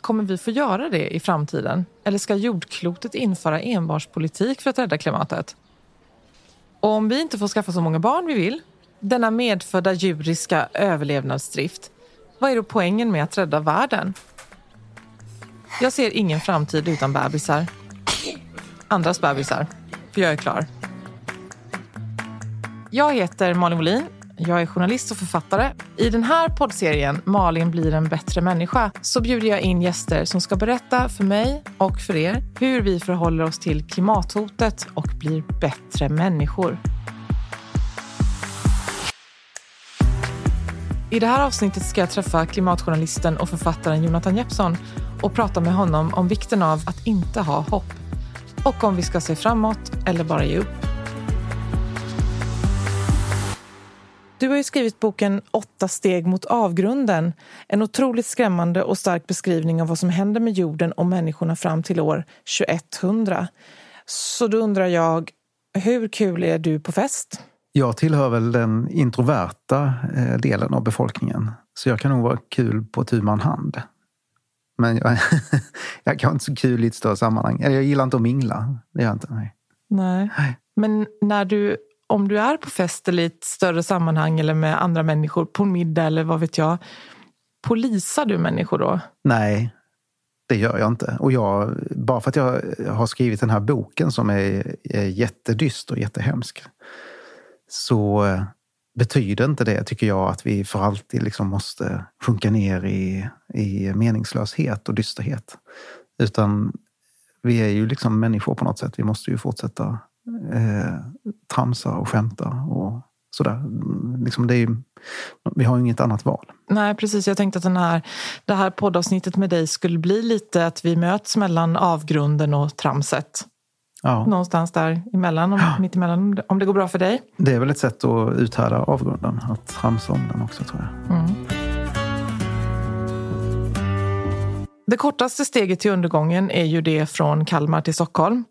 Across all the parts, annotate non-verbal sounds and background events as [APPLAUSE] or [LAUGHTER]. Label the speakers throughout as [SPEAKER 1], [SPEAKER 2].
[SPEAKER 1] Kommer vi få göra det i framtiden? Eller ska jordklotet införa enbarnspolitik för att rädda klimatet? Och om vi inte får skaffa så många barn vi vill, denna medfödda djuriska överlevnadsdrift, vad är då poängen med att rädda världen? Jag ser ingen framtid utan bebisar. Andras bebisar, för jag är klar. Jag heter Malin Wollin. Jag är journalist och författare. I den här poddserien Malin blir en bättre människa så bjuder jag in gäster som ska berätta för mig och för er hur vi förhåller oss till klimathotet och blir bättre människor. I det här avsnittet ska jag träffa klimatjournalisten och författaren Jonathan Jeppsson och prata med honom om vikten av att inte ha hopp och om vi ska se framåt eller bara ge upp. Du har ju skrivit boken Åtta steg mot avgrunden. En otroligt skrämmande och stark beskrivning av vad som händer med jorden och människorna fram till år 2100. Så då undrar jag, hur kul är du på fest?
[SPEAKER 2] Jag tillhör väl den introverta eh, delen av befolkningen. Så jag kan nog vara kul på tu man hand. Men jag, [LAUGHS] jag kan inte så kul i ett större sammanhang. Jag gillar inte att mingla. Det gör jag inte. Nej.
[SPEAKER 1] Nej. Men när du, om du är på fest eller i ett större sammanhang eller med andra människor, på en middag eller vad vet jag. Polisar du människor då?
[SPEAKER 2] Nej, det gör jag inte. Och jag, bara för att jag har skrivit den här boken som är, är jättedyster och jättehemsk så betyder inte det, tycker jag, att vi för alltid liksom måste sjunka ner i, i meningslöshet och dysterhet. Utan vi är ju liksom människor på något sätt. Vi måste ju fortsätta eh, tramsa och skämta och sådär. Mm, Liksom det är vi har inget annat val.
[SPEAKER 1] Nej, precis. Jag tänkte att den här, det här poddavsnittet med dig skulle bli lite att vi möts mellan avgrunden och tramset.
[SPEAKER 2] Ja.
[SPEAKER 1] Någonstans där emellan, om, mitt emellan, om det- går bra för dig.
[SPEAKER 2] Det är väl ett sätt att uthärda avgrunden, att tramsa om den också tror jag.
[SPEAKER 1] Det kortaste steget till undergången är ju det från Kalmar till Stockholm.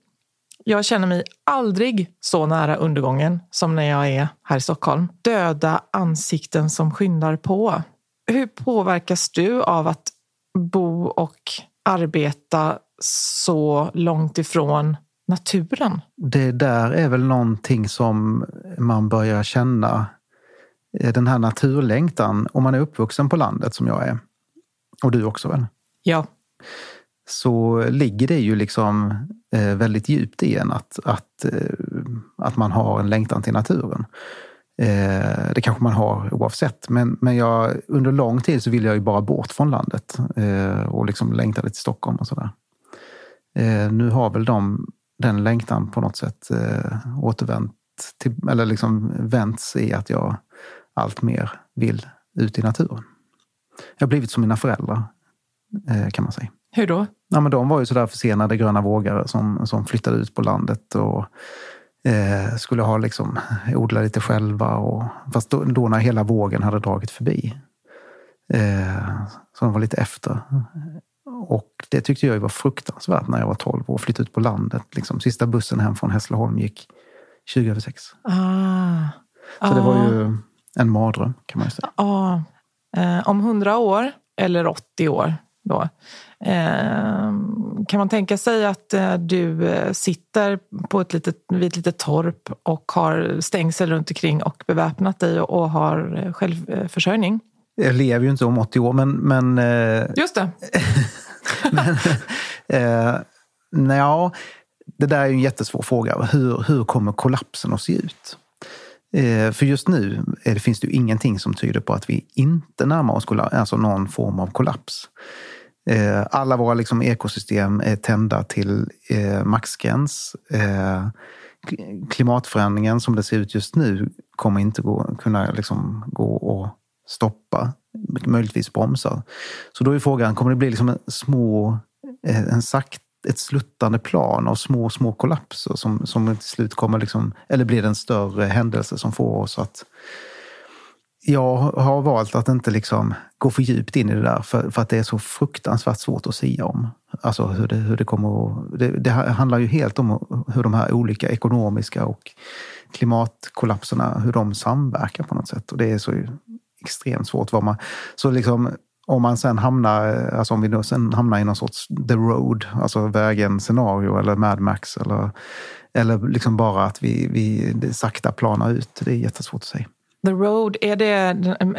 [SPEAKER 1] Jag känner mig aldrig så nära undergången som när jag är här i Stockholm. Döda ansikten som skyndar på. Hur påverkas du av att bo och arbeta så långt ifrån naturen?
[SPEAKER 2] Det där är väl någonting som man börjar känna. eh, Den här naturlängtan, om man är uppvuxen på landet som jag är. Och du också väl?
[SPEAKER 1] Ja,
[SPEAKER 2] så ligger det ju liksom eh, väldigt djupt i en att, att, eh, att man har en längtan till naturen. Eh, det kanske man har oavsett, men, men jag, under lång tid så ville jag ju bara bort från landet eh, och liksom längtade till Stockholm och sådär. Eh, nu har väl de, den längtan på något sätt eh, återvänt till, eller liksom vänts i att jag allt mer vill ut i naturen. Jag har blivit som mina föräldrar, eh, kan man säga
[SPEAKER 1] hur då?
[SPEAKER 2] Ja, men de var ju sådär försenade gröna vågare som, som flyttade ut på landet och eh, skulle ha liksom, odla lite själva. Och, fast då, då när hela vågen hade dragit förbi. Eh, så de var lite efter. Och det tyckte jag ju var fruktansvärt när jag var 12 år och flyttade ut på landet. Liksom, sista bussen hem från Hässleholm gick 20 över 6.
[SPEAKER 1] Ah,
[SPEAKER 2] Så det var
[SPEAKER 1] ah.
[SPEAKER 2] ju en mardröm kan man ju säga.
[SPEAKER 1] Ja, eh, om 100 år eller 80 år då. Eh, kan man tänka sig att eh, du eh, sitter på ett litet, vid ett litet torp och har stängsel runt omkring och beväpnat dig och, har eh, självförsörjning?
[SPEAKER 2] Jag lever ju inte om 80 år men, men
[SPEAKER 1] Just det. [LAUGHS]
[SPEAKER 2] Eh, nja, det där är ju en jättesvår fråga. Hur, hur kommer kollapsen att se ut? Eh, för just nu det, finns det ju ingenting som tyder på att vi inte närmar oss alltså någon form av kollaps. Eh, alla våra liksom ekosystem är tända till eh, maxgräns. Eh, klimatförändringen som det ser ut just nu kommer inte gå, kunna liksom gå och stoppa, möjligtvis bromsa. Så då är frågan, kommer det bli liksom en små, eh, en sakt, ett sluttande plan av små, små kollapser som, som till slut kommer liksom, eller blir det en större händelse som får oss att jag har valt att inte liksom gå för djupt in i det där för, för att det är så fruktansvärt svårt att säga om. Alltså hur det, hur det kommer att, det, det handlar ju helt om hur de här olika ekonomiska och klimatkollapserna, hur de samverkar på något sätt. Och det är så extremt svårt. Vad man, så liksom, om man sen hamnar, alltså om vi då sen hamnar i någon sorts the road, alltså vägen-scenario eller Mad Max eller, eller liksom bara att vi, vi sakta planar ut. Det är jättesvårt att säga.
[SPEAKER 1] The Road, är det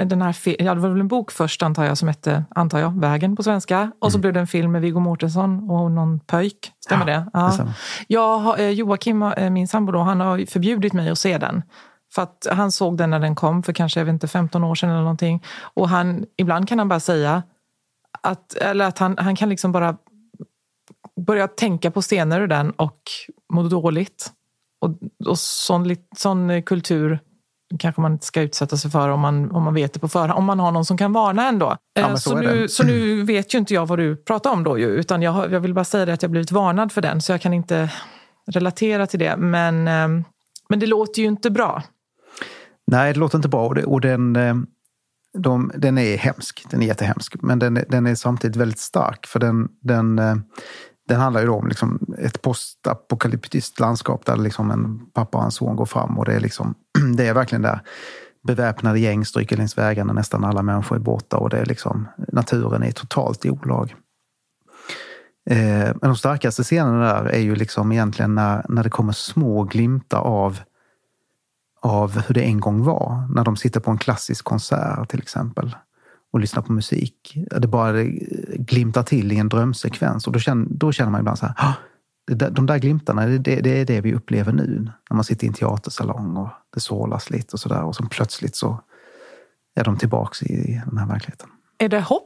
[SPEAKER 1] den här ja, det var väl en bok först antar jag som hette, antar jag, Vägen på svenska. Och så mm. blev det en film med Viggo Mortensen och någon pöjk. Stämmer ja, det? Ja. Jag, eh, Joakim, eh, min sambo, då, han har förbjudit mig att se den. För att han såg den när den kom för kanske jag vet inte, 15 år sedan eller någonting. Och han, ibland kan han bara säga att, eller att han, han kan liksom bara börja tänka på scener ur den och må dåligt. Och, och sån, sån kultur kanske man inte ska utsätta sig för om man, om man vet det på förhand. Om man har någon som kan varna ändå. Ja, så, så, nu, så nu vet ju inte jag vad du pratar om då ju, utan jag, jag vill bara säga det att jag blivit varnad för den så jag kan inte relatera till det. Men, ehm, men det låter ju inte bra.
[SPEAKER 2] Nej, det låter inte bra och den, eh, de, den är hemsk. Den är jättehemsk. Men den, den är samtidigt väldigt stark för den, den, eh, den handlar ju om liksom ett postapokalyptiskt landskap där liksom en pappa och en son går fram och det är, liksom, [CLEARS THROAT] det är verkligen där beväpnade gäng stryker längs vägarna, nästan alla människor är borta och det är liksom, naturen är totalt i olag. Eh, men de starkaste scenerna där är ju liksom egentligen när, när det kommer små glimtar av, av hur det en gång var. När de sitter på en klassisk konsert till exempel och lyssna på musik. Det bara glimtar till i en drömsekvens och då känner, då känner man ibland så här, ah, de där glimtarna, det, det, är det vi upplever nu. När man sitter i en teatersalong och det sålas lite och sådär och så plötsligt så är de tillbaks i den här verkligheten.
[SPEAKER 1] Är det hopp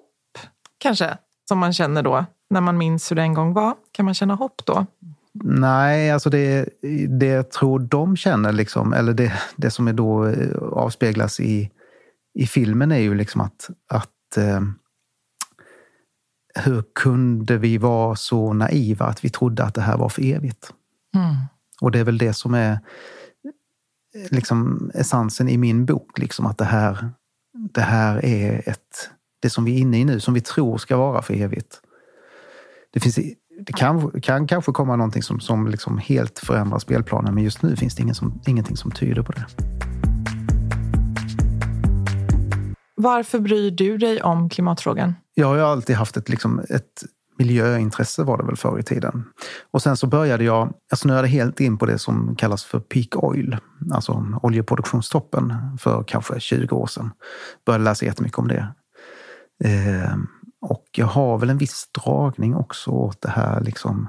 [SPEAKER 1] kanske som man känner då när man minns hur det en gång var? Kan man känna hopp då?
[SPEAKER 2] Nej, alltså det, det jag tror de känner, liksom, eller det, det som är då eh, avspeglas i i filmen är ju liksom att, att eh, hur kunde vi vara så naiva att vi trodde att det här var för evigt? Mm. Och det är väl det som är liksom essensen i min bok, liksom att det här, det här är ett, det som vi är inne i nu, som vi tror ska vara för evigt. Det, finns, det kan, kan kanske komma någonting som, som liksom helt förändrar spelplanen, men just nu finns det ingen som, ingenting som tyder på det.
[SPEAKER 1] Varför bryr du dig om klimatfrågan?
[SPEAKER 2] Jag har ju alltid haft ett, liksom, ett miljöintresse var det väl förr i tiden. Och sen så började jag, jag snöade helt in på det som kallas för peak oil, alltså oljeproduktionstoppen för kanske 20 år sedan. Började läsa jättemycket om det. Eh, och jag har väl en viss dragning också åt det här, liksom,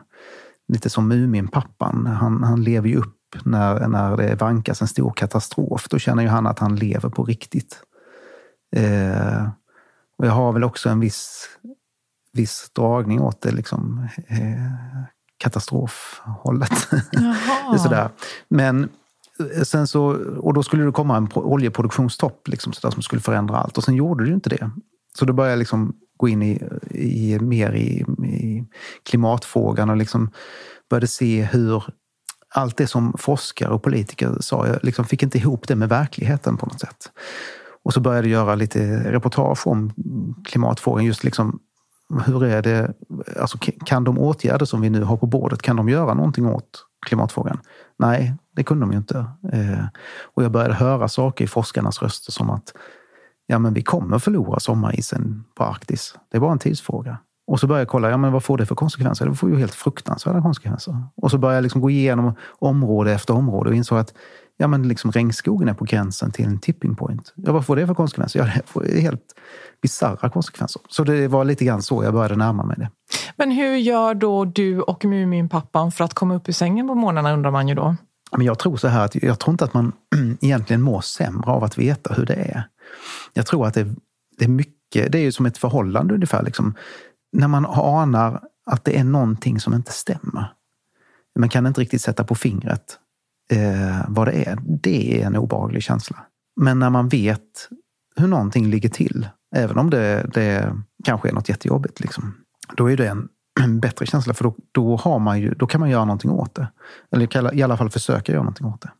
[SPEAKER 2] lite som Muminpappan. Han, han lever ju upp när, när det vankas en stor katastrof. Då känner ju han att han lever på riktigt. Eh, och jag har väl också en viss, viss dragning åt det liksom, eh, katastrofhållet. [LAUGHS] sådär. Men eh, sen så, och då skulle det komma en oljeproduktionstopp liksom, sådär, som skulle förändra allt. Och sen gjorde det ju inte det. Så då började jag liksom gå in i, i mer i, i klimatfrågan och liksom började se hur allt det som forskare och politiker sa, jag liksom fick inte ihop det med verkligheten på något sätt. Och så började jag göra lite reportage om klimatfrågan. Just liksom, hur är det, alltså, kan de åtgärder som vi nu har på bordet, kan de göra någonting åt klimatfrågan? Nej, det kunde de ju inte. Eh, och jag började höra saker i forskarnas röster som att ja, men vi kommer förlora sommarisen på Arktis. Det är bara en tidsfråga. Och så började jag kolla, ja, men vad får det för konsekvenser? Det får ju helt fruktansvärda konsekvenser. Och så började jag liksom gå igenom område efter område och insåg att ja, men liksom regnskogen är på gränsen till en tipping point. Ja, vad får det för konsekvenser? Ja, det får helt bisarra konsekvenser. Så det var lite grann så jag började närma mig det.
[SPEAKER 1] Men hur gör då du och Muminpappan för att komma upp ur sängen på morgnarna undrar man ju då?
[SPEAKER 2] Men jag tror så här att jag tror inte att man [CLEARS THROAT] egentligen mår sämre av att veta hur det är. Jag tror att det, det är mycket, det är ju som ett förhållande ungefär. Liksom. när man anar att det är någonting som inte stämmer. Man kan inte riktigt sätta på fingret eh, vad det är. Det är en obehaglig känsla. Men när man vet hur någonting ligger till, även om det, det kanske är något jättejobbigt, liksom, då är det en, [CLEARS THROAT] en bättre känsla. För då, då, har man ju, då kan man göra någonting åt det. Eller i alla fall försöka göra någonting åt det.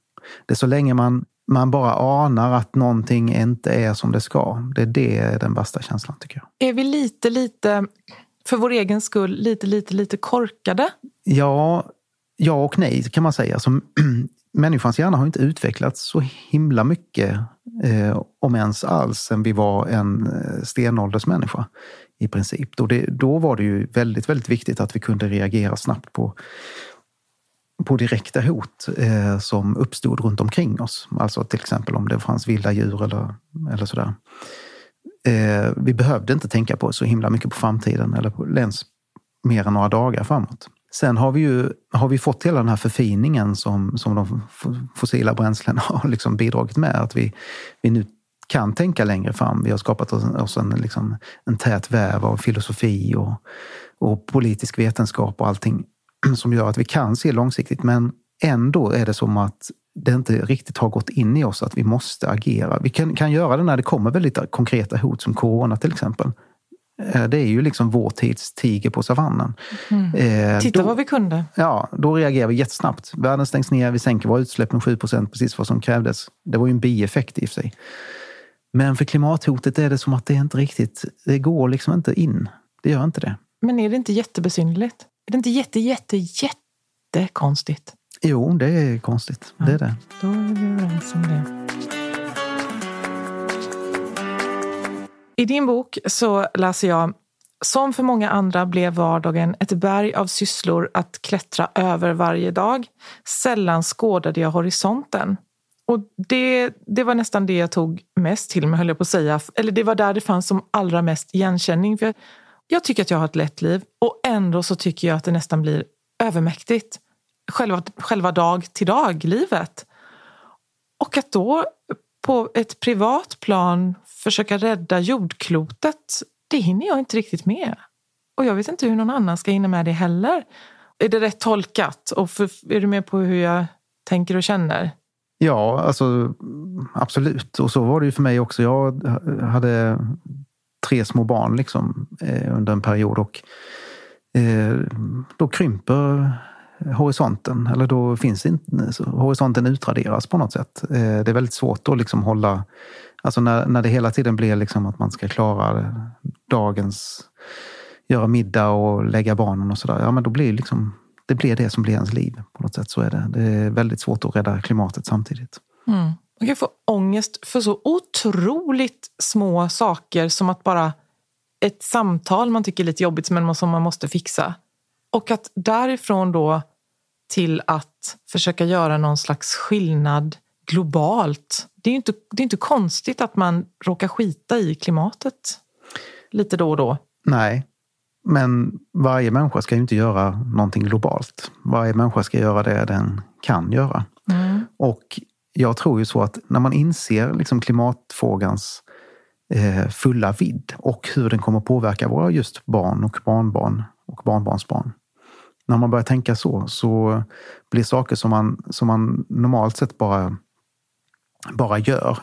[SPEAKER 2] Det är så länge man, man bara anar att någonting inte är som det ska. Det, är det den värsta känslan tycker jag.
[SPEAKER 1] Är vi lite, lite, för vår egen skull, lite, lite, lite korkade?
[SPEAKER 2] Ja, ja och nej kan man säga. Alltså, [CLEARS THROAT] människans hjärna har inte utvecklats så himla mycket, eh, om ens alls, sen vi var en eh, stenåldersmänniska i princip. Då, det, då var det ju väldigt, väldigt viktigt att vi kunde reagera snabbt på, på direkta hot eh, som uppstod runt omkring oss. Alltså till exempel om det fanns vilda djur eller, eller sådär. Eh, vi behövde inte tänka på så himla mycket på framtiden eller på, ens mer än några dagar framåt. Sen har vi ju har vi fått hela den här förfiningen som, som de fossila bränslena [LAUGHS] har liksom bidragit med. Att vi, vi nu kan tänka längre fram. Vi har skapat oss en, liksom, en tät väv av filosofi och, och politisk vetenskap och allting [CLEARS THROAT] som gör att vi kan se långsiktigt. Men ändå är det som att det inte riktigt har gått in i oss att vi måste agera. Vi kan, kan göra det när det kommer väldigt konkreta hot som corona till exempel. Eh, det är ju liksom vår tids tiger på savannen.
[SPEAKER 1] Mm. Eh, Titta då, vad vi kunde.
[SPEAKER 2] Ja, då reagerar vi jättesnabbt. Världen stängs ner, vi sänker våra utsläpp med 7 precis vad som krävdes. Det var ju en bieffekt i och för sig. Men för klimathotet är det som att det inte riktigt, det går liksom inte in. Det gör inte det.
[SPEAKER 1] Men är det inte jättebesynnerligt? Är det inte jätte, jätte, jättekonstigt?
[SPEAKER 2] Jo, det är konstigt. Ja, det är det.
[SPEAKER 1] Då är vi överens om det. I din bok så läser jag som för många andra blev vardagen ett berg av sysslor att klättra över varje dag. Sällan skådade jag horisonten. Och det, det var nästan det jag tog mest till mig, höll jag på att säga. Eller det var där det fanns som allra mest igenkänning. För jag tycker att jag har ett lätt liv och ändå så tycker jag att det nästan blir övermäktigt. Själva, själva dag till dag-livet. Och att då på ett privat plan försöka rädda jordklotet, det hinner jag inte riktigt med. Och jag vet inte hur någon annan ska hinna med det heller. Är det rätt tolkat? Och för, är du med på hur jag tänker och känner?
[SPEAKER 2] Ja, alltså absolut. Och så var det ju för mig också. Jag hade tre små barn liksom, eh, under en period och eh, då krymper horisonten, eller då finns inte, horisonten utraderas på något sätt. Eh, det är väldigt svårt att liksom hålla, alltså när, när det hela tiden blir liksom att man ska klara dagens, göra middag och lägga barnen och sådär, ja men då blir liksom, det blir det som blir ens liv. På något sätt så är det. Det är väldigt svårt att rädda klimatet samtidigt.
[SPEAKER 1] Mm. Man kan få ångest för så otroligt små saker som att bara ett samtal man tycker är lite jobbigt men som man måste fixa. Och att därifrån då till att försöka göra någon slags skillnad globalt. Det är inte, det är inte konstigt att man råkar skita i klimatet lite då och då.
[SPEAKER 2] Nej, men varje människa ska ju inte göra någonting globalt. Varje människa ska göra det den kan göra. Mm. Och jag tror ju så att när man inser liksom klimatfrågans eh, fulla vidd och hur den kommer påverka våra just barn och barnbarn och barnbarnsbarn när man börjar tänka så, så blir saker som man, som man normalt sett bara, bara gör,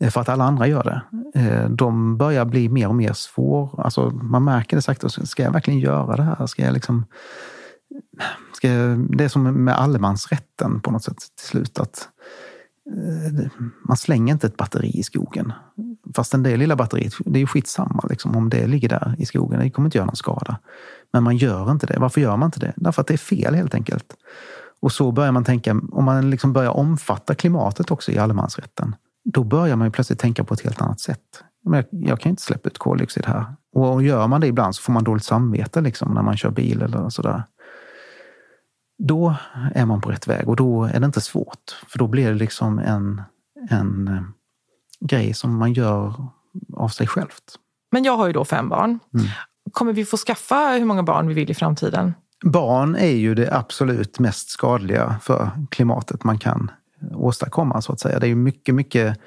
[SPEAKER 2] eh, för att alla andra gör det, eh, de börjar bli mer och mer svår. Alltså man märker det sakta, ska jag verkligen göra det här? Ska jag liksom... Ska jag, det är som med allemansrätten på något sätt till slut. Att eh, man slänger inte ett batteri i skogen. Fast det lilla batteriet, det är ju skitsamma liksom, om det ligger där i skogen. Det kommer inte göra någon skada. Men man gör inte det. Varför gör man inte det? Därför att det är fel helt enkelt. Och så börjar man tänka, om man liksom börjar omfatta klimatet också i allemansrätten, då börjar man ju plötsligt tänka på ett helt annat sätt. Jag kan inte släppa ut koldioxid här. Och gör man det ibland så får man dåligt samvete liksom, när man kör bil eller sådär. Då är man på rätt väg och då är det inte svårt. För då blir det liksom en, en eh, grej som man gör av sig självt.
[SPEAKER 1] Men jag har ju då fem barn. Mm. Kommer vi få skaffa hur många barn vi vill i framtiden?
[SPEAKER 2] Barn är ju det absolut mest skadliga för klimatet man kan åstadkomma så att säga. Det är ju mycket, mycket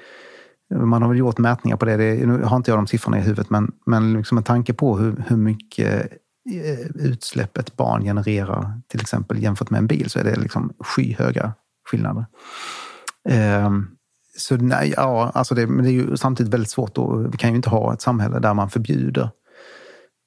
[SPEAKER 2] Man har väl gjort mätningar på det. det nu har inte jag de siffrorna i huvudet, men, men liksom med tanke på hur, hur mycket eh, utsläpp ett barn genererar, till exempel jämfört med en bil, så är det liksom skyhöga skillnader. Um, så nej, ja, alltså det, men det är ju samtidigt väldigt svårt. Och vi kan ju inte ha ett samhälle där man förbjuder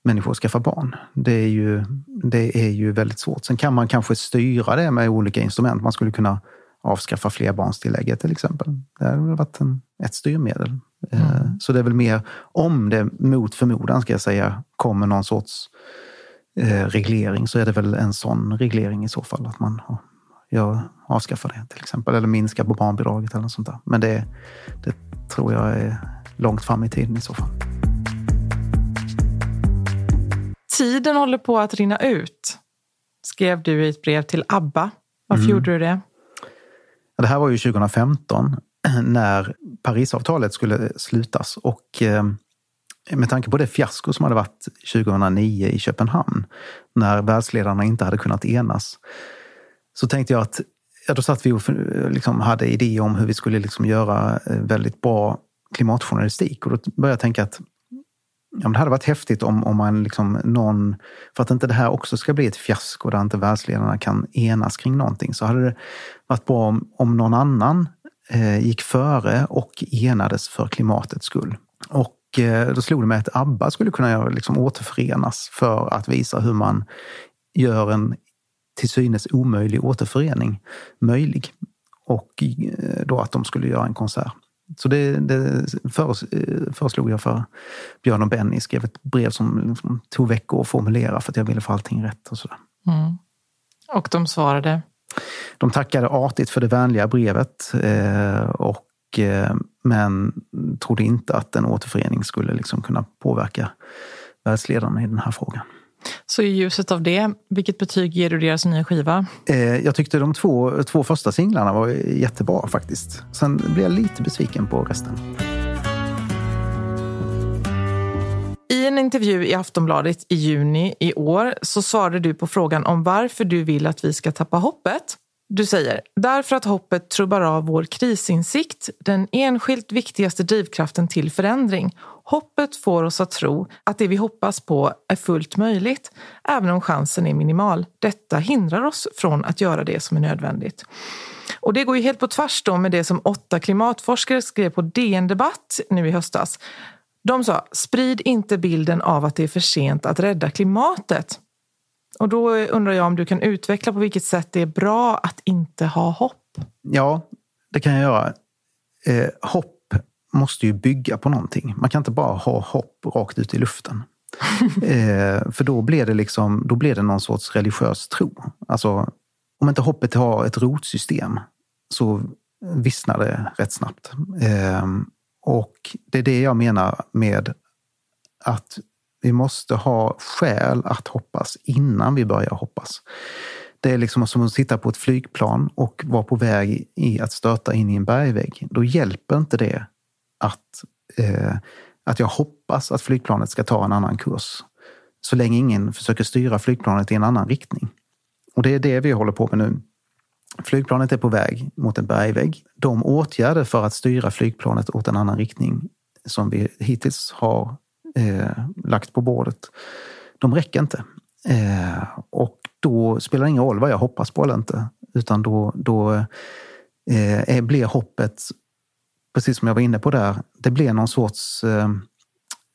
[SPEAKER 2] människor att skaffa barn. Det är, ju, det är ju väldigt svårt. Sen kan man kanske styra det med olika instrument. Man skulle kunna avskaffa flerbarnstillägget till exempel. Det hade väl varit en, ett styrmedel. Eh, mm. Så det är väl mer om det mot förmodan, ska jag säga, kommer någon sorts eh, reglering så är det väl en sån reglering i så fall. Att man har, jag avskaffar det till exempel. Eller minskar på barnbidraget eller något sånt där. Men det, det tror jag är långt fram i tiden i så fall.
[SPEAKER 1] Tiden håller på att rinna ut, skrev du i ett brev till ABBA. Varför mm. gjorde du det?
[SPEAKER 2] Det här var ju 2015 [CLEARS THROAT] när Parisavtalet skulle slutas och eh, med tanke på det fiasko som hade varit 2009 i Köpenhamn när världsledarna inte hade kunnat enas så tänkte jag att ja, då satt vi och liksom hade idéer om hur vi skulle liksom göra eh, väldigt bra klimatjournalistik och då började jag tänka att Ja, det hade varit häftigt om, om man liksom någon, för att inte det här också ska bli ett fiasko där inte världsledarna kan enas kring någonting, så hade det varit bra om, om någon annan eh, gick före och enades för klimatets skull. Och eh, då slog det mig att ABBA skulle kunna liksom återförenas för att visa hur man gör en till synes omöjlig återförening möjlig. Och eh, då att de skulle göra en konsert. Så det, det föreslog jag för Björn och Benny. Skrev ett brev som tog veckor att formulera för att jag ville få allting rätt. Och, sådär.
[SPEAKER 1] Mm. och de svarade?
[SPEAKER 2] De tackade artigt för det vänliga brevet. Eh, och, eh, men trodde inte att en återförening skulle liksom kunna påverka världsledarna i den här frågan.
[SPEAKER 1] Så i ljuset av det, vilket betyg ger du deras nya skiva?
[SPEAKER 2] Eh, jag tyckte de två, två första singlarna var jättebra faktiskt. Sen blev jag lite besviken på resten.
[SPEAKER 1] I en intervju i Aftonbladet i juni i år så svarade du på frågan om varför du vill att vi ska tappa hoppet. Du säger, därför att hoppet trubbar av vår krisinsikt, den enskilt viktigaste drivkraften till förändring. Hoppet får oss att tro att det vi hoppas på är fullt möjligt, även om chansen är minimal. Detta hindrar oss från att göra det som är nödvändigt. Och det går ju helt på tvärs då med det som åtta klimatforskare skrev på DN Debatt nu i höstas. De sa, sprid inte bilden av att det är för sent att rädda klimatet. Och då undrar jag om du kan utveckla på vilket sätt det är bra att inte ha hopp?
[SPEAKER 2] Ja, det kan jag göra. Eh, hopp måste ju bygga på någonting. Man kan inte bara ha hopp rakt ut i luften. [LAUGHS] eh, för då blir, det liksom, då blir det någon sorts religiös tro. Alltså, om inte hoppet har ett rotsystem så vissnar det rätt snabbt. Eh, och det är det jag menar med att vi måste ha skäl att hoppas innan vi börjar hoppas. Det är liksom som att sitta på ett flygplan och vara på väg i att stöta in i en bergvägg. Då hjälper inte det att, eh, att jag hoppas att flygplanet ska ta en annan kurs. Så länge ingen försöker styra flygplanet i en annan riktning. Och det är det vi håller på med nu. Flygplanet är på väg mot en bergvägg. De åtgärder för att styra flygplanet åt en annan riktning som vi hittills har eh, lagt på bordet, de räcker inte. Eh, och då spelar det ingen roll vad jag hoppas på eller inte, utan då, då eh, blir hoppet, precis som jag var inne på där, det blir någon sorts eh,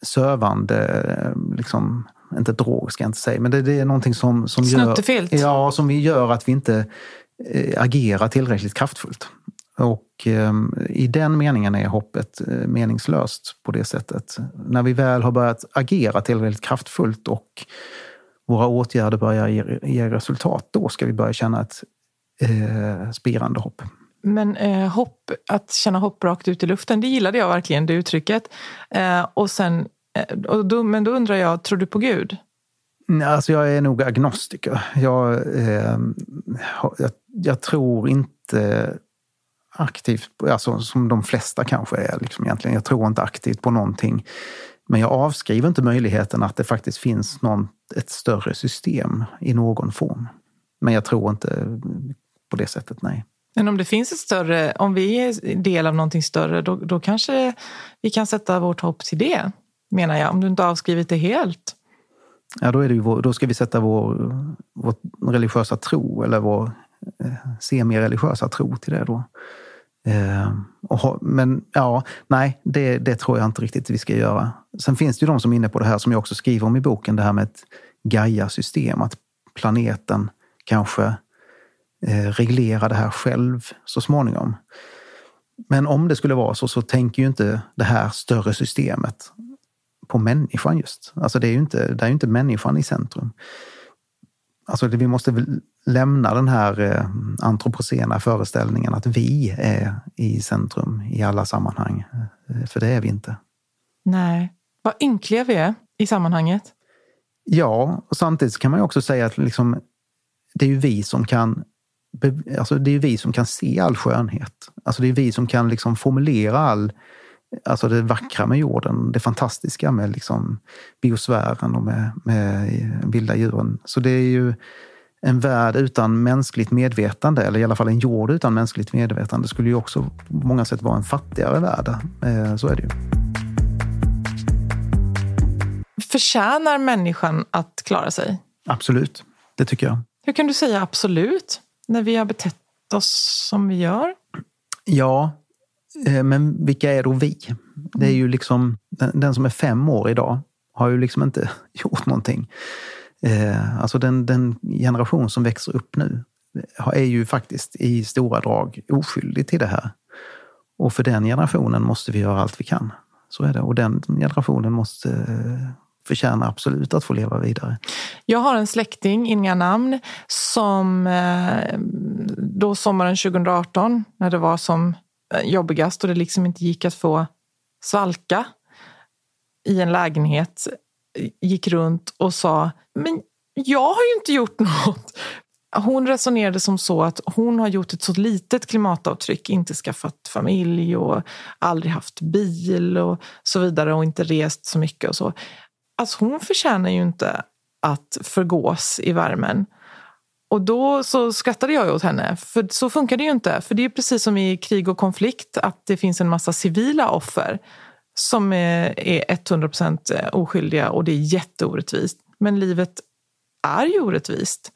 [SPEAKER 2] sövande, eh, liksom, inte drog ska jag inte säga, men det, det är någonting som, som,
[SPEAKER 1] gör,
[SPEAKER 2] ja, som gör att vi inte eh, agerar tillräckligt kraftfullt. Och eh, i den meningen är hoppet eh, meningslöst på det sättet. När vi väl har börjat agera tillräckligt kraftfullt och våra åtgärder börjar ge, ge resultat, då ska vi börja känna ett eh, spirande hopp.
[SPEAKER 1] Men eh, hopp, att känna hopp rakt ut i luften, det gillade jag verkligen, det uttrycket. Eh, och sen, eh, och då, men då undrar jag, tror du på Gud?
[SPEAKER 2] Alltså jag är nog agnostiker. Jag, eh, jag, jag, tror inte aktivt, alltså, som de flesta kanske är. Liksom egentligen. Jag tror inte aktivt på någonting. Men jag avskriver inte möjligheten att det faktiskt finns någon, ett större system i någon form. Men jag tror inte på det sättet, nej.
[SPEAKER 1] Men om det finns ett större, om vi är del av någonting större, då, då kanske vi kan sätta vårt hopp till det, menar jag. Om du inte har avskrivit det helt.
[SPEAKER 2] Ja, då, är det ju vår, då ska vi sätta vår, vår religiösa tro eller vår eh, semi-religiösa tro till det då. Eh, och, men ja, nej, det, det tror jag inte riktigt vi ska göra. Sen finns det ju de som är inne på det här som jag också skriver om i boken, det här med ett Gaia-system, att planeten kanske eh, reglerar det här själv så småningom. Men om det skulle vara så, så tänker ju inte det här större systemet på människan just. Alltså det är ju inte, det är inte människan i centrum. Alltså det, vi måste lämna den här eh, antropocena föreställningen att vi är i centrum i alla sammanhang. Eh, för det är vi inte.
[SPEAKER 1] Nej. Vad ynkliga vi är i sammanhanget.
[SPEAKER 2] Ja, och samtidigt kan man ju också säga att liksom, det är ju vi som kan Alltså det är vi som kan se all skönhet. Alltså det är vi som kan liksom formulera all, alltså det vackra med jorden, det fantastiska med liksom biosfären och med, med vilda djuren. Så det är ju en värld utan mänskligt medvetande, eller i alla fall en jord utan mänskligt medvetande, skulle ju också på många sätt vara en fattigare värld. Eh, så är det ju.
[SPEAKER 1] Förtjänar människan att klara sig?
[SPEAKER 2] Absolut, det tycker jag.
[SPEAKER 1] Hur kan du säga absolut när vi har betett oss som vi gör?
[SPEAKER 2] Ja, eh, men vilka är då vi? Det är ju liksom, den som är fem år idag har ju liksom inte [LAUGHS] gjort någonting. Eh, alltså den, den generation som växer upp nu är ju faktiskt i stora drag oskyldig till det här. Och för den generationen måste vi göra allt vi kan. Så är det. Och den generationen måste förtjänar absolut att få leva vidare.
[SPEAKER 1] Jag har en släkting, inga namn, som eh, då sommaren 2018, när det var som eh, jobbigast och det liksom inte gick att få svalka i en lägenhet, eh, gick runt och sa men jag har ju inte gjort [LAUGHS] något. Hon resonerade som så att hon har gjort ett så litet klimatavtryck, inte skaffat familj och aldrig haft bil och så vidare och inte rest så mycket och så. Alltså hon förtjänar ju inte att förgås i värmen. Och då så skrattade jag åt henne, för så funkar det ju inte. För det är precis som i krig och konflikt, att det finns en massa civila offer som eh, är 100% eh, oskyldiga och det är jätteorättvist. Men livet är ju orättvist.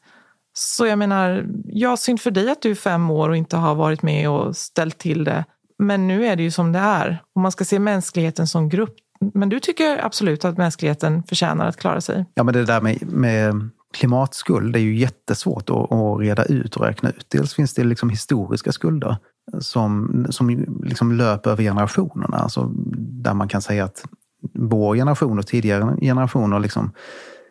[SPEAKER 1] Så jag menar, jag synd för dig att du är fem år och inte har varit med och ställt till det. Men nu är det ju som det är. Om man ska se mänskligheten som grupp. Men du tycker absolut att mänskligheten förtjänar att klara sig?
[SPEAKER 2] Ja, men det där med, med klimatskuld, det är ju jättesvårt att, att, reda ut och räkna ut. Dels finns det liksom historiska skulder som, som liksom löper över generationerna. Alltså där man kan säga att vår generation och tidigare generationer liksom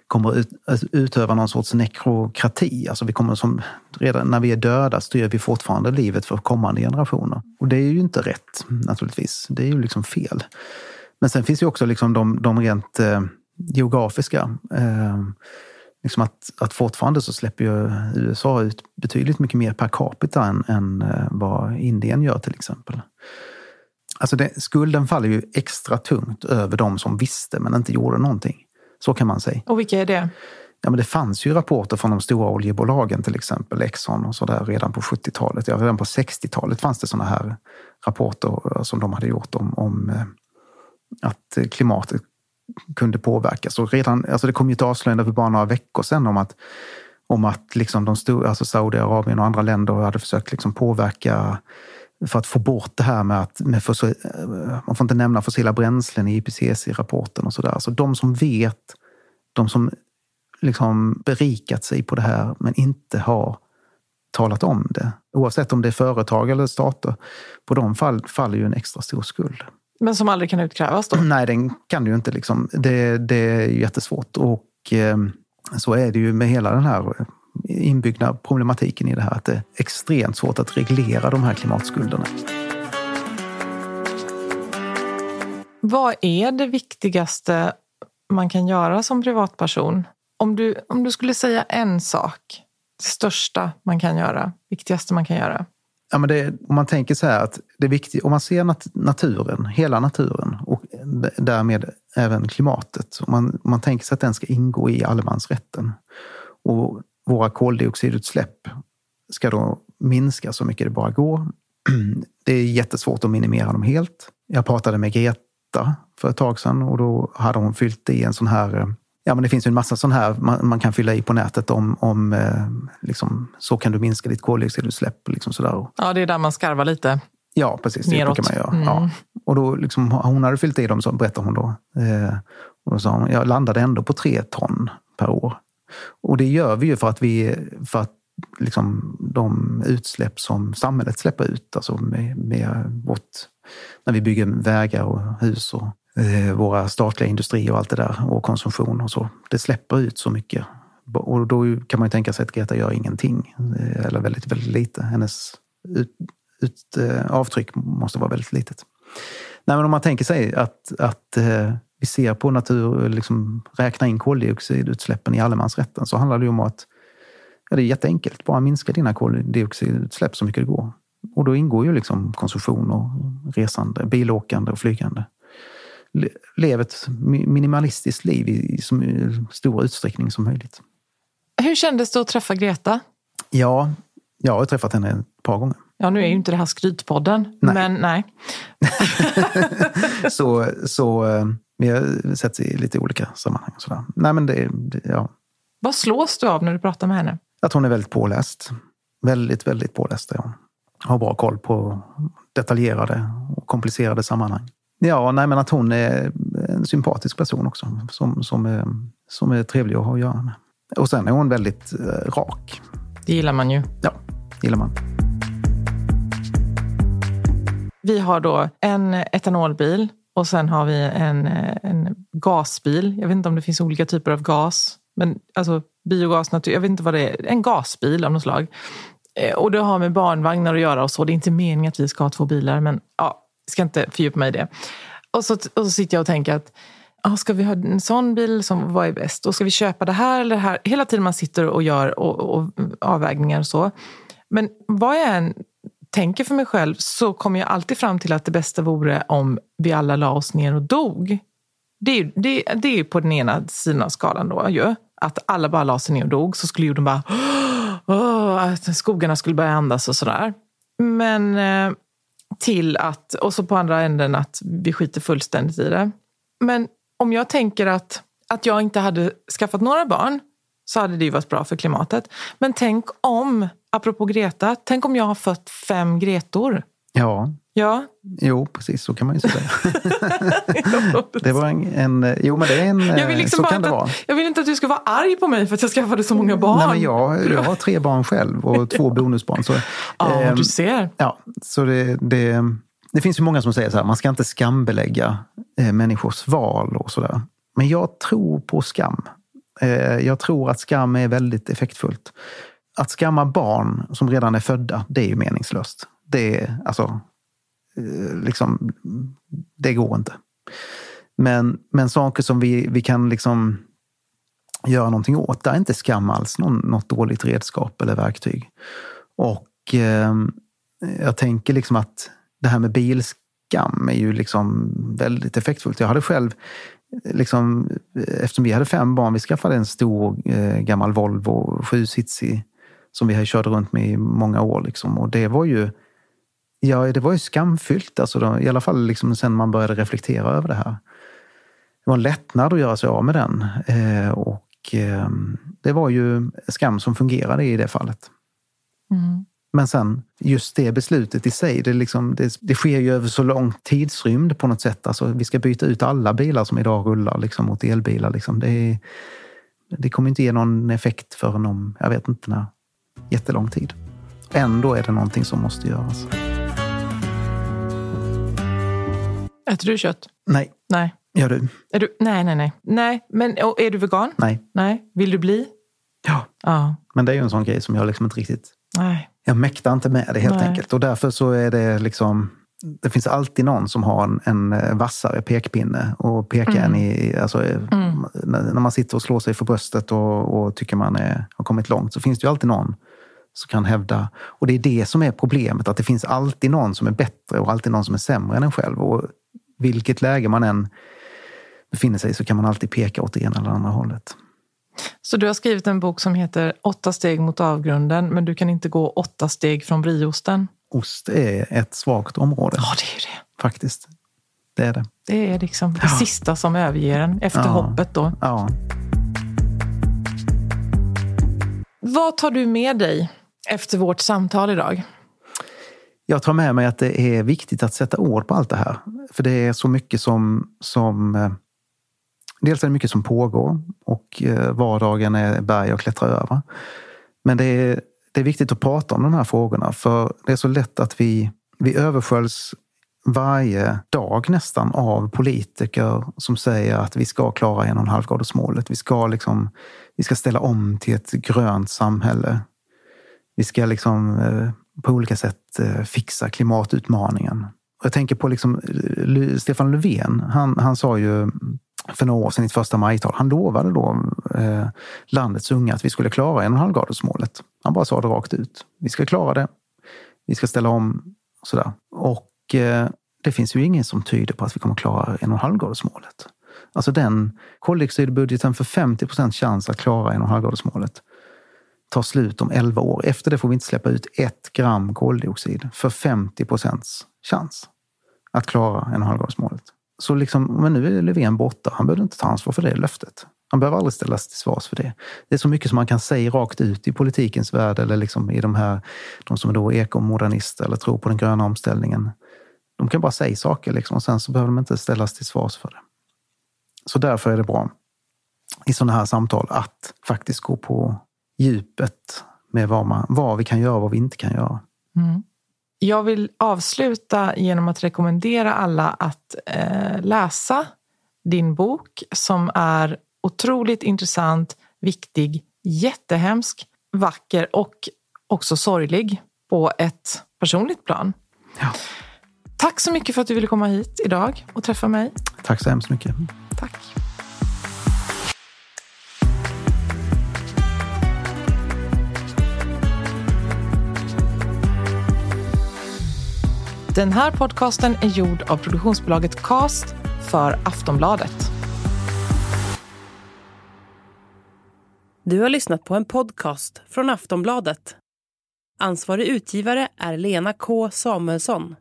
[SPEAKER 2] kommer ut, alltså, utöva någon sorts nekrokrati. Alltså vi kommer som, redan när vi är döda styr vi fortfarande livet för kommande generationer. Och det är ju inte rätt naturligtvis. Det är ju liksom fel. Men sen finns ju också liksom de, de rent eh, geografiska. Eh, liksom att, att fortfarande så släpper ju USA ut betydligt mycket mer per capita än, än eh, vad Indien gör till exempel. Alltså det, skulden faller ju extra tungt över de som visste men inte gjorde någonting. Så kan man säga.
[SPEAKER 1] Och vilka är det?
[SPEAKER 2] Ja, men det fanns ju rapporter från de stora oljebolagen, till exempel Exxon och sådär redan på 70-talet. Ja, redan på 60-talet fanns det sådana här rapporter som de hade gjort om, om eh, att eh, klimatet kunde påverkas. Och redan, alltså det kom ju ett avslöjande för bara några veckor sedan om att, om att liksom de stora, alltså Saudiarabien och andra länder hade försökt liksom påverka för att få bort det här med att med fossil, eh, man får inte nämna fossila bränslen i IPCC-rapporten och sådär. Så de som vet, de som liksom berikat sig på det här men inte har talat om det, oavsett om det är företag eller stater, på de fall faller ju en extra stor skuld.
[SPEAKER 1] Men som aldrig kan utkrävas då?
[SPEAKER 2] Nej, den kan ju inte. Liksom. Det, det är jättesvårt. Och eh, så är det ju med hela den här inbyggda problematiken i det här. Att det är extremt svårt att reglera de här klimatskulderna.
[SPEAKER 1] Vad är det viktigaste man kan göra som privatperson? Om du, om du skulle säga en sak, det största man kan göra, viktigaste man kan göra?
[SPEAKER 2] Ja, men det, om man tänker så här att det är viktigt, om man ser nat naturen, hela naturen och därmed även klimatet. Om man, om man tänker sig att den ska ingå i allemansrätten och våra koldioxidutsläpp ska då minska så mycket det bara går. [CLEARS THROAT] Det är jättesvårt att minimera dem helt. Jag pratade med Greta för ett tag sedan och då hade hon fyllt i en sån här eh, Ja, men det finns ju en massa sån här man, man kan fylla i på nätet om, om eh, liksom, så kan du minska ditt koldioxidutsläpp. Liksom sådär.
[SPEAKER 1] Ja, det är där man skarvar lite.
[SPEAKER 2] Ja, precis. Det
[SPEAKER 1] Neråt.
[SPEAKER 2] brukar man göra.
[SPEAKER 1] Mm.
[SPEAKER 2] Ja. Och då liksom, hon hade fyllt i dem, så berättade hon då. Eh, och då sa hon, jag landade ändå på tre ton per år. Och det gör vi ju för att vi, för att liksom, de utsläpp som samhället släpper ut, alltså med, med vårt, när vi bygger vägar och hus och eh, våra statliga industrier och allt det där och konsumtion och så. Det släpper ut så mycket. Och då kan man ju tänka sig att Greta gör ingenting, eh, eller väldigt, väldigt lite. Hennes ut, ut, eh, avtryck måste vara väldigt litet. Nej, men om man tänker sig att, att eh, vi ser på natur, liksom räkna in koldioxidutsläppen i allemansrätten så handlar det ju om att ja, det är jätteenkelt. Bara minska dina koldioxidutsläpp så mycket det går. Och då ingår ju liksom konsumtion och resande, bilåkande och flygande. Le- Lev ett mi- minimalistiskt liv i, så stor utsträckning som möjligt.
[SPEAKER 1] Hur kändes det att träffa Greta?
[SPEAKER 2] Ja, jag har träffat henne ett par gånger.
[SPEAKER 1] Ja, nu är ju inte det här skrytpodden,
[SPEAKER 2] Nej.
[SPEAKER 1] men nej. [LAUGHS]
[SPEAKER 2] så, så eh, vi har sett i lite olika sammanhang. Och sådär. Nej, men det, det, ja.
[SPEAKER 1] Vad slås du av när du pratar med henne?
[SPEAKER 2] Att hon är väldigt påläst. Väldigt, väldigt påläst är hon. Har bra koll på detaljerade och komplicerade sammanhang. Ja, nej, men att hon är en sympatisk person också. Som, som, är, som är trevlig att ha att göra med. Och sen är hon väldigt eh, rak.
[SPEAKER 1] Det gillar man ju.
[SPEAKER 2] Ja, gillar man.
[SPEAKER 1] Vi har då en etanolbil och sen har vi en, eh, en gasbil. Jag vet inte om det finns olika typer av gas. Men alltså biogas, natur, jag vet inte vad det är. En gasbil av något slag. Eh, och det har med barnvagnar att göra och så. Det är inte meningen att vi ska ha två bilar, men ja, jag ska inte fördjupa mig i det. Och så, och så sitter jag och tänker att ah, ska vi ha en sån bil? Som, vad är bäst? Och ska vi köpa det här eller det här? Hela tiden man sitter och gör och, och avvägningar och så. Men vad jag än tänker för mig själv så kommer jag alltid fram till att det bästa vore om vi alla la oss ner och dog. Det är ju det, det är på den ena sidan av skalan då ju. Att alla bara la sig ner och dog så skulle jorden bara... Åh, att skogarna skulle börja andas och sådär. Men eh, till att... Och så på andra änden att vi skiter fullständigt i det. Men om jag tänker att, att jag inte hade skaffat några barn så hade det ju varit bra för klimatet. Men tänk om, apropå Greta, tänk om jag har fött fem Gretor.
[SPEAKER 2] Ja,
[SPEAKER 1] Ja,
[SPEAKER 2] jo, precis så kan man ju säga. [LAUGHS] det var en, en... Jo, men det är en...
[SPEAKER 1] jag vill, liksom
[SPEAKER 2] så kan det vara.
[SPEAKER 1] att, jag vill inte att du ska vara arg på mig för att jag skaffade så många barn.
[SPEAKER 2] Nej, men jag, jag har tre barn själv och [LAUGHS] två bonusbarn. Så,
[SPEAKER 1] Ja,
[SPEAKER 2] ehm,
[SPEAKER 1] du ser.
[SPEAKER 2] Ja, så det, det, det finns ju många som säger så här, man ska inte skambelägga eh, människors val och sådär. Men jag tror på skam. Eh, jag tror att skam är väldigt effektfullt. Att skamma barn som redan är födda, det är ju meningslöst. Det är, alltså, eh, Eh, liksom, det går inte. Men, men saker som vi, vi kan liksom göra någonting åt, där är inte skam alls någon, något dåligt redskap eller verktyg. Och eh, jag tänker liksom att det här med bilskam är ju liksom väldigt effektfullt. Jag hade själv, eh, liksom, eh, eftersom vi hade fem barn, vi skaffade en stor eh, gammal Volvo sjusitsig som vi körde runt med i många år. Liksom. Och det var ju Ja, det var ju skamfyllt, alltså då, i alla fall liksom sen man började reflektera över det här. Det var en lättnad att göra sig av med den. Eh, och eh, det var ju skam som fungerade i det fallet.
[SPEAKER 1] Mm.
[SPEAKER 2] Men sen, just det beslutet i sig, det, liksom, det, det sker ju över så lång tidsrymd på något sätt. Alltså, vi ska byta ut alla bilar som idag rullar liksom, mot elbilar. Liksom. Det, det kommer inte ge någon effekt förrän om, jag vet inte när, jättelång tid. Ändå är det någonting som måste göras.
[SPEAKER 1] Äter du kött?
[SPEAKER 2] Nej,
[SPEAKER 1] Nej.
[SPEAKER 2] gör du?
[SPEAKER 1] Är du? Nej, nej, nej. Nej, men och är du vegan?
[SPEAKER 2] Nej.
[SPEAKER 1] Nej. Vill du bli?
[SPEAKER 2] Ja,
[SPEAKER 1] Ja.
[SPEAKER 2] men det är ju en sån grej som jag liksom inte riktigt...
[SPEAKER 1] Nej.
[SPEAKER 2] Jag mäktar inte med det helt
[SPEAKER 1] Nej.
[SPEAKER 2] enkelt. Och därför så är det liksom... Det finns alltid någon som har en, en eh, vassare pekpinne och pekar
[SPEAKER 1] Mm.
[SPEAKER 2] en i... Alltså, eh, när, när man sitter och slår sig för bröstet och, och tycker man är, har kommit långt så finns det ju alltid någon som kan hävda... Och det är det som är problemet, att det finns alltid någon som är bättre och alltid någon som är sämre än en själv. Och vilket läge man än befinner sig så kan man alltid peka åt det ena eller andra hållet.
[SPEAKER 1] Så du har skrivit en bok som heter Åtta steg mot avgrunden, men du kan inte gå åtta steg från brieosten.
[SPEAKER 2] Ost är ett svagt område.
[SPEAKER 1] Ja, det är det.
[SPEAKER 2] Faktiskt. Det är det.
[SPEAKER 1] Det är liksom det sista som överger en efter
[SPEAKER 2] Ja.
[SPEAKER 1] hoppet då.
[SPEAKER 2] Ja.
[SPEAKER 1] Vad tar du med dig efter vårt samtal idag?
[SPEAKER 2] Jag tar med mig att det är viktigt att sätta ord på allt det här. För det är så mycket som... som eh, dels är det mycket som pågår och eh, vardagen är berg att klättra över. Men det är, det är viktigt att prata om de här frågorna för det är så lätt att vi, vi översköljs varje dag nästan av politiker som säger att vi ska klara en och en halv gradersmålet. Vi ska, liksom, vi ska ställa om till ett grönt samhälle. Vi ska liksom eh, på olika sätt eh, fixa klimatutmaningen. Och jag tänker på liksom, eh, Stefan Löfven. Han, han sa ju för några år sedan i ett första majtal, han lovade då eh, landets unga att vi skulle klara en och en halv gradersmålet. Han bara sa det rakt ut. Vi ska klara det. Vi ska ställa om. och Sådär. Och eh, det finns ju ingen som tyder på att vi kommer klara en och en halv gradersmålet. Alltså den koldioxidbudgeten för 50 procents chans att klara en och en halv gradersmålet tar slut om 11 år. Efter det får vi inte släppa ut ett gram koldioxid för 50 procents chans att klara en och. Så liksom, men nu är Löfven borta. Han behöver inte ta ansvar för det löftet. Han behöver aldrig ställas till svars för det. Det är så mycket som man kan säga rakt ut i politikens värld eller liksom i de här, de som är då ekomodernister eller tror på den gröna omställningen. De kan bara säga saker liksom, och sen så behöver de inte ställas till svars för det. Så därför är det bra i sådana här samtal att faktiskt gå på djupet med vad, man, vad vi kan göra och vad vi inte kan göra.
[SPEAKER 1] Jag vill avsluta genom att rekommendera alla att eh, läsa din bok som är otroligt intressant, viktig, jättehemsk, vacker och också sorglig på ett personligt plan.
[SPEAKER 2] Ja.
[SPEAKER 1] Tack så mycket för att du ville komma hit idag och träffa mig.
[SPEAKER 2] Tack så hemskt mycket.
[SPEAKER 1] Tack. Den här podcasten är gjord av produktionsbolaget Cast för Aftonbladet.
[SPEAKER 3] Du har lyssnat på en podcast från Aftonbladet. Ansvarig utgivare är Lena K Samuelsson.